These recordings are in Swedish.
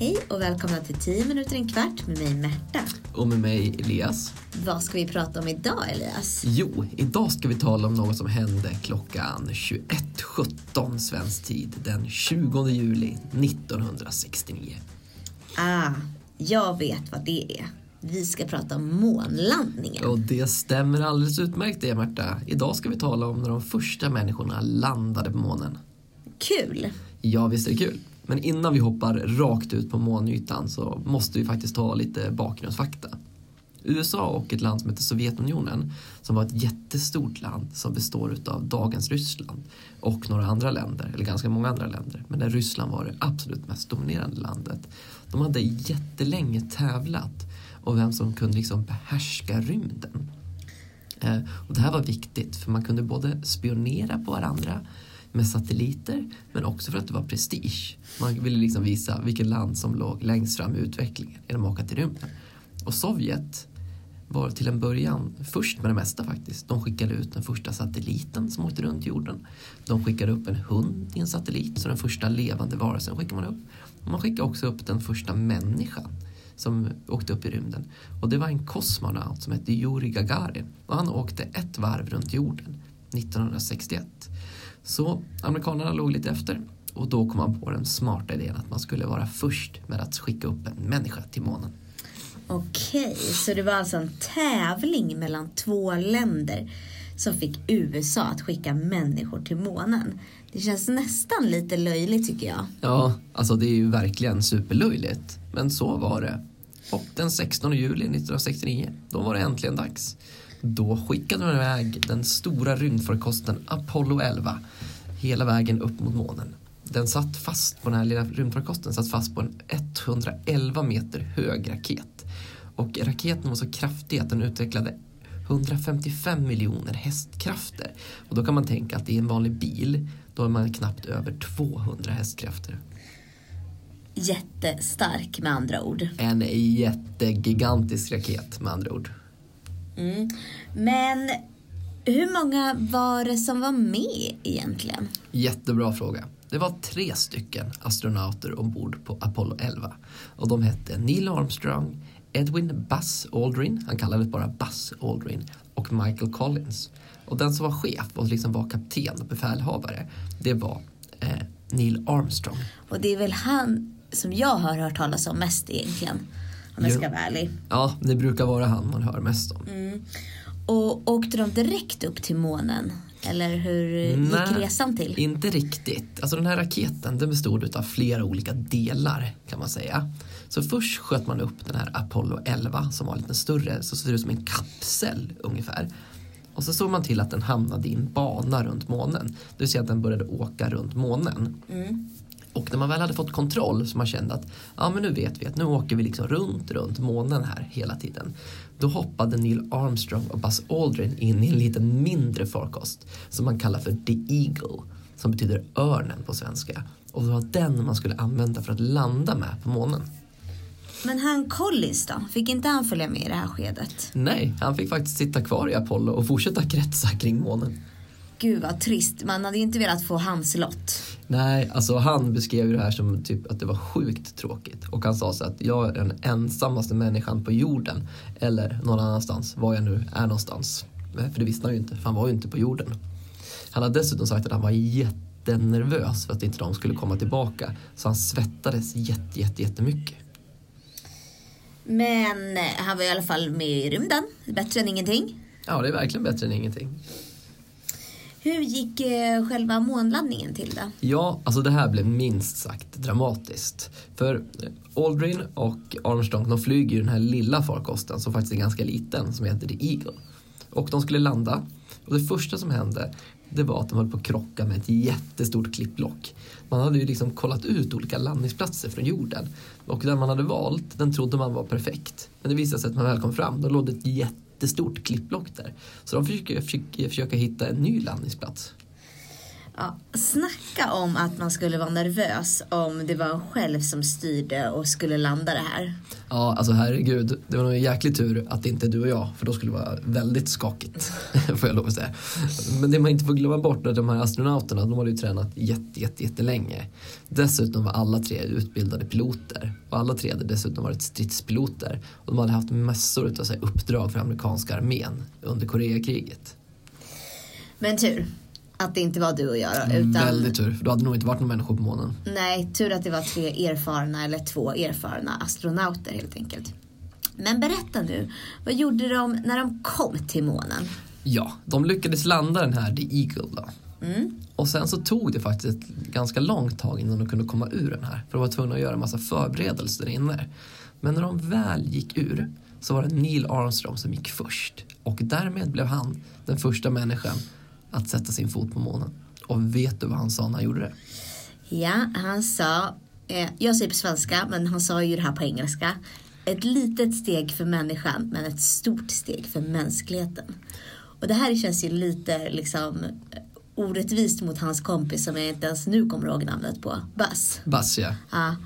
Hej och välkomna till 10 minuter en kvart med mig Märta. Och med mig Elias. Vad ska vi prata om idag Elias? Jo, idag ska vi tala om något som hände klockan 21.17 svensk tid den 20 juli 1969. Ah, jag vet vad det är. Vi ska prata om månlandningen. Och det stämmer alldeles utmärkt det Märta. Idag ska vi tala om när de första människorna landade på månen. Kul! Ja, visst är det kul. Men innan vi hoppar rakt ut på månytan så måste vi faktiskt ta lite bakgrundsfakta. USA och ett land som heter Sovjetunionen som var ett jättestort land som består av dagens Ryssland och några andra länder, eller ganska många andra länder. Men där Ryssland var det absolut mest dominerande landet. De hade jättelänge tävlat om vem som kunde liksom behärska rymden. Eh, och det här var viktigt för man kunde både spionera på varandra med satelliter men också för att det var prestige. Man ville liksom visa vilket land som låg längst fram i utvecklingen genom att åka till rymden. Och Sovjet var till en början först med det mesta faktiskt. De skickade ut den första satelliten som åkte runt jorden. De skickade upp en hund i en satellit, så den första levande varelsen skickade man upp. Man skickade också upp den första människan som åkte upp i rymden. Och det var en kosmonaut som hette Yuri Gagarin och han åkte ett varv runt jorden 1961. Så amerikanerna låg lite efter och då kom man på den smarta idén att man skulle vara först med att skicka upp en människa till månen. Okej, så det var alltså en tävling mellan två länder som fick USA att skicka människor till månen. Det känns nästan lite löjligt tycker jag. Ja, alltså det är ju verkligen superlöjligt. Men så var det. Och den 16 juli 1969, då var det äntligen dags. Då skickade man iväg den stora rymdfarkosten Apollo 11 hela vägen upp mot månen. Den satt fast på den här lilla rymdfarkosten, satt fast på en 111 meter hög raket. Och raketen var så kraftig att den utvecklade 155 miljoner hästkrafter. Och då kan man tänka att i en vanlig bil, då är man knappt över 200 hästkrafter. Jättestark med andra ord. En jättegigantisk raket med andra ord. Mm. Men hur många var det som var med egentligen? Jättebra fråga. Det var tre stycken astronauter ombord på Apollo 11 och de hette Neil Armstrong, Edwin Buzz Aldrin, han kallades bara Buzz Aldrin, och Michael Collins. Och den som var chef och liksom var kapten och befälhavare, det var eh, Neil Armstrong. Och det är väl han som jag har hört talas om mest egentligen, om jag ska vara ärlig. Ja, det brukar vara han man hör mest om. Mm. Och åkte de direkt upp till månen? Eller hur Nej, gick resan till? Inte riktigt. Alltså den här raketen den bestod av flera olika delar kan man säga. Så först sköt man upp den här Apollo 11 som var lite större, så ser det ut som en kapsel ungefär. Och så såg man till att den hamnade i en bana runt månen. Det vill säga att den började åka runt månen. Mm. Och när man väl hade fått kontroll så man kände att ja men nu vet vi att nu åker vi liksom runt, runt månen här hela tiden. Då hoppade Neil Armstrong och Buzz Aldrin in i en liten mindre farkost som man kallar för The Eagle som betyder örnen på svenska. Och det var den man skulle använda för att landa med på månen. Men han Collins då? Fick inte han följa med i det här skedet? Nej, han fick faktiskt sitta kvar i Apollo och fortsätta kretsa kring månen. Gud vad trist, man hade ju inte velat få hans lott. Nej, alltså han beskrev ju det här som typ att det var sjukt tråkigt. Och han sa så att jag är den ensammaste människan på jorden. Eller någon annanstans, var jag nu är någonstans. För det visste han ju inte, för han var ju inte på jorden. Han har dessutom sagt att han var jättenervös för att inte de skulle komma tillbaka. Så han svettades jätte, jätte, jättemycket. Men han var i alla fall med i rymden, bättre än ingenting. Ja, det är verkligen bättre än ingenting. Hur gick eh, själva månlandningen till då? Ja, alltså det här blev minst sagt dramatiskt. För eh, Aldrin och Armstrong de flyger ju den här lilla farkosten som faktiskt är ganska liten som heter The Eagle. Och de skulle landa och det första som hände det var att de höll på att krocka med ett jättestort klippblock. Man hade ju liksom kollat ut olika landningsplatser från jorden och den man hade valt den trodde man var perfekt. Men det visade sig att när man väl kom fram då låg det ett jättestort klippblock där. Så de försöker, försöker försöka hitta en ny landningsplats. Ja, snacka om att man skulle vara nervös om det var en själv som styrde och skulle landa det här. Ja, alltså herregud. Det var nog en jäklig tur att det inte är du och jag. För då skulle det vara väldigt skakigt. får jag lov att säga. Men det man inte får glömma bort är att de här astronauterna, de hade ju tränat jätte, jätte, jättelänge. Dessutom var alla tre utbildade piloter. Och alla tre hade dessutom varit stridspiloter. Och de hade haft massor av så här, uppdrag för amerikanska armén under Koreakriget. Men tur att det inte var du och jag då, utan... Väldigt tur, för då hade det nog inte varit någon människor på månen. Nej, tur att det var tre erfarna eller två erfarna astronauter helt enkelt. Men berätta nu, vad gjorde de när de kom till månen? Ja, de lyckades landa den här The Eagle då. Mm. Och sen så tog det faktiskt ett ganska långt tag innan de kunde komma ur den här. För de var tvungna att göra en massa förberedelser inne. Men när de väl gick ur så var det Neil Armstrong som gick först. Och därmed blev han den första människan att sätta sin fot på månen. Och vet du vad han sa när han gjorde det? Ja, han sa, eh, jag säger på svenska, men han sa ju det här på engelska. Ett litet steg för människan, men ett stort steg för mänskligheten. Och det här känns ju lite liksom orättvist mot hans kompis som jag inte ens nu kommer ihåg namnet på, Buzz. Buzz ja. Ja,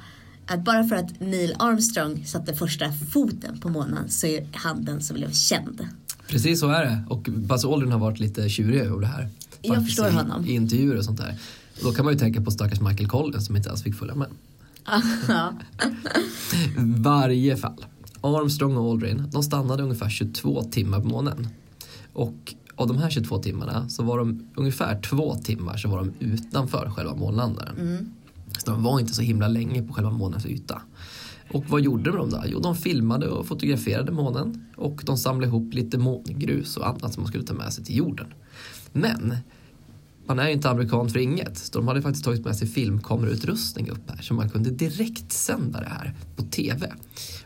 att bara för att Neil Armstrong satte första foten på månen så är han den som blev känd. Precis så är det. Och Buzz Aldrin har varit lite tjurig över det här. Jag Faktiskt förstår i, honom. I intervjuer och sånt där. Och då kan man ju tänka på stackars Michael Collins som inte alls fick följa med. Varje fall. Armstrong och Aldrin, de stannade ungefär 22 timmar på månen. Och av de här 22 timmarna så var de ungefär två timmar så var de utanför själva månlandaren. Mm. Så de var inte så himla länge på själva månens yta. Och vad gjorde de då? Jo, de filmade och fotograferade månen och de samlade ihop lite mångrus och annat som man skulle ta med sig till jorden. Men man är ju inte amerikan för inget. Så de hade faktiskt tagit med sig filmkamerautrustning upp här så man kunde direkt sända det här på TV.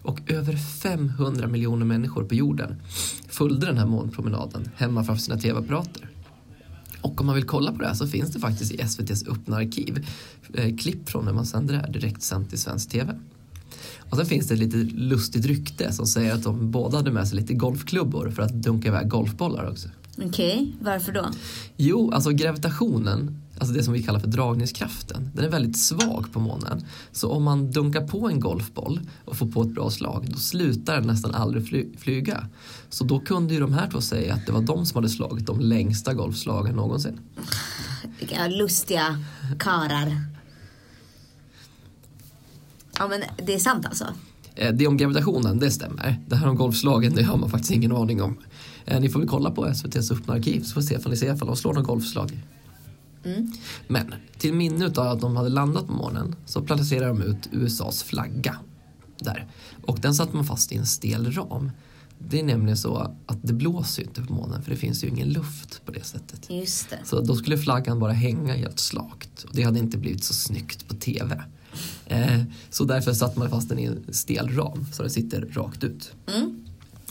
Och över 500 miljoner människor på jorden följde den här månpromenaden hemma framför sina TV-apparater. Och om man vill kolla på det här så finns det faktiskt i SVTs öppna arkiv eh, klipp från när man sänder det här direkt sänt i svensk TV. Och sen finns det ett lite lustigt rykte som säger att de båda hade med sig lite golfklubbor för att dunka iväg golfbollar också. Okej, varför då? Jo, alltså gravitationen, alltså det som vi kallar för dragningskraften, den är väldigt svag på månen. Så om man dunkar på en golfboll och får på ett bra slag, då slutar den nästan aldrig fly flyga. Så då kunde ju de här två säga att det var de som hade slagit de längsta golfslagen någonsin. Vilka lustiga karar. Ja men det är sant alltså? Eh, Det om gravitationen, det stämmer. Det här om golfslagen, det har man faktiskt ingen aning om. Eh, Ni får väl kolla på SVTs öppna arkiv så får vi se ifall de slår några golfslag. Mm. Men till minne av att de hade landat på månen så placerade de ut USAs flagga där. Och den satte man fast i en stel ram. Det är nämligen så att det blåser ju inte på månen för det finns ju ingen luft på det sättet. Just det. Så då skulle flaggan bara hänga helt slakt och det hade inte blivit så snyggt på TV. Eh, så därför satte man fast den i en stel ram så den sitter rakt ut. Mm.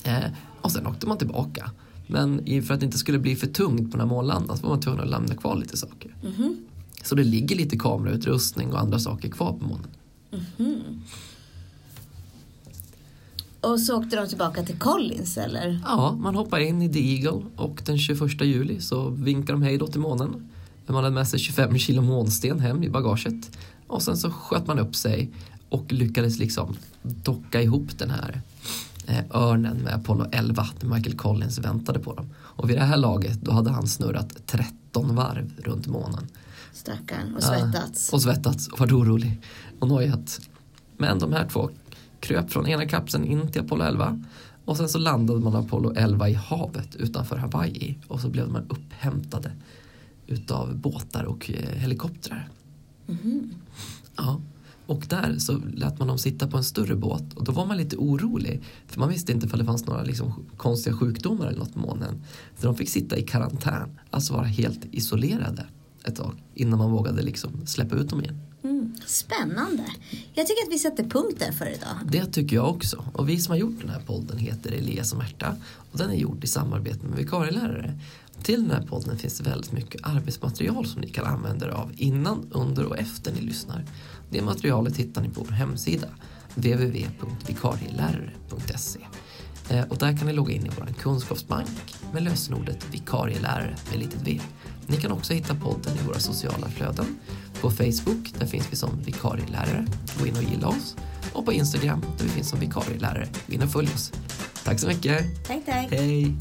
Eh, och sen åkte man tillbaka. Men för att det inte skulle bli för tungt på den här månlandaren så var man tvungen att lämna kvar lite saker. Mhm. Så det ligger lite kamerautrustning och andra saker kvar på månen. Och så åkte de tillbaka till Collins eller? Ja, man hoppar in i The Eagle och den 21 juli så vinkar de hej då till månen. Man hade med sig 25 kilo månsten hem i bagaget. Och sen så sköt man upp sig och lyckades liksom docka ihop den här eh, örnen med Apollo 11 när Michael Collins väntade på dem. Och vid det här laget då hade han snurrat 13 varv runt månen. Stackarn. Och svettats. Ja, och svettats och varit orolig och nojat. Men de här två kröp från ena kapseln in till Apollo 11 och sen så landade man Apollo 11 i havet utanför Hawaii och så blev man upphämtade utav båtar och eh, helikoptrar. Ja, och där så lät man dem sitta på en större båt och då var man lite orolig för man visste inte ifall det fanns några liksom konstiga sjukdomar eller något på månen. Så de fick sitta i karantän, alltså vara helt isolerade ett tag innan man vågade liksom släppa ut dem igen. Mm. Spännande. Jag tycker att vi sätter punkt där för idag. Det tycker jag också. Och vi som har gjort den här podden heter Elias och Märta och den är gjord i samarbete med vikarielärare. Till den här podden finns väldigt mycket arbetsmaterial som ni kan använda er av innan, under och efter ni lyssnar. Det materialet hittar ni på vår hemsida www.vikarielärare.se Eh, och där kan ni logga in i vår kunskapsbank med lösenordet vikarielärare med litet v. Ni kan också hitta podden i våra sociala flöden. På Facebook, där finns vi som vikarielärare. Gå in och gilla oss. Och på Instagram, där vi finns som vikarielärare. Gå in och följ oss. Tack så mycket. Tack, tack. Hej!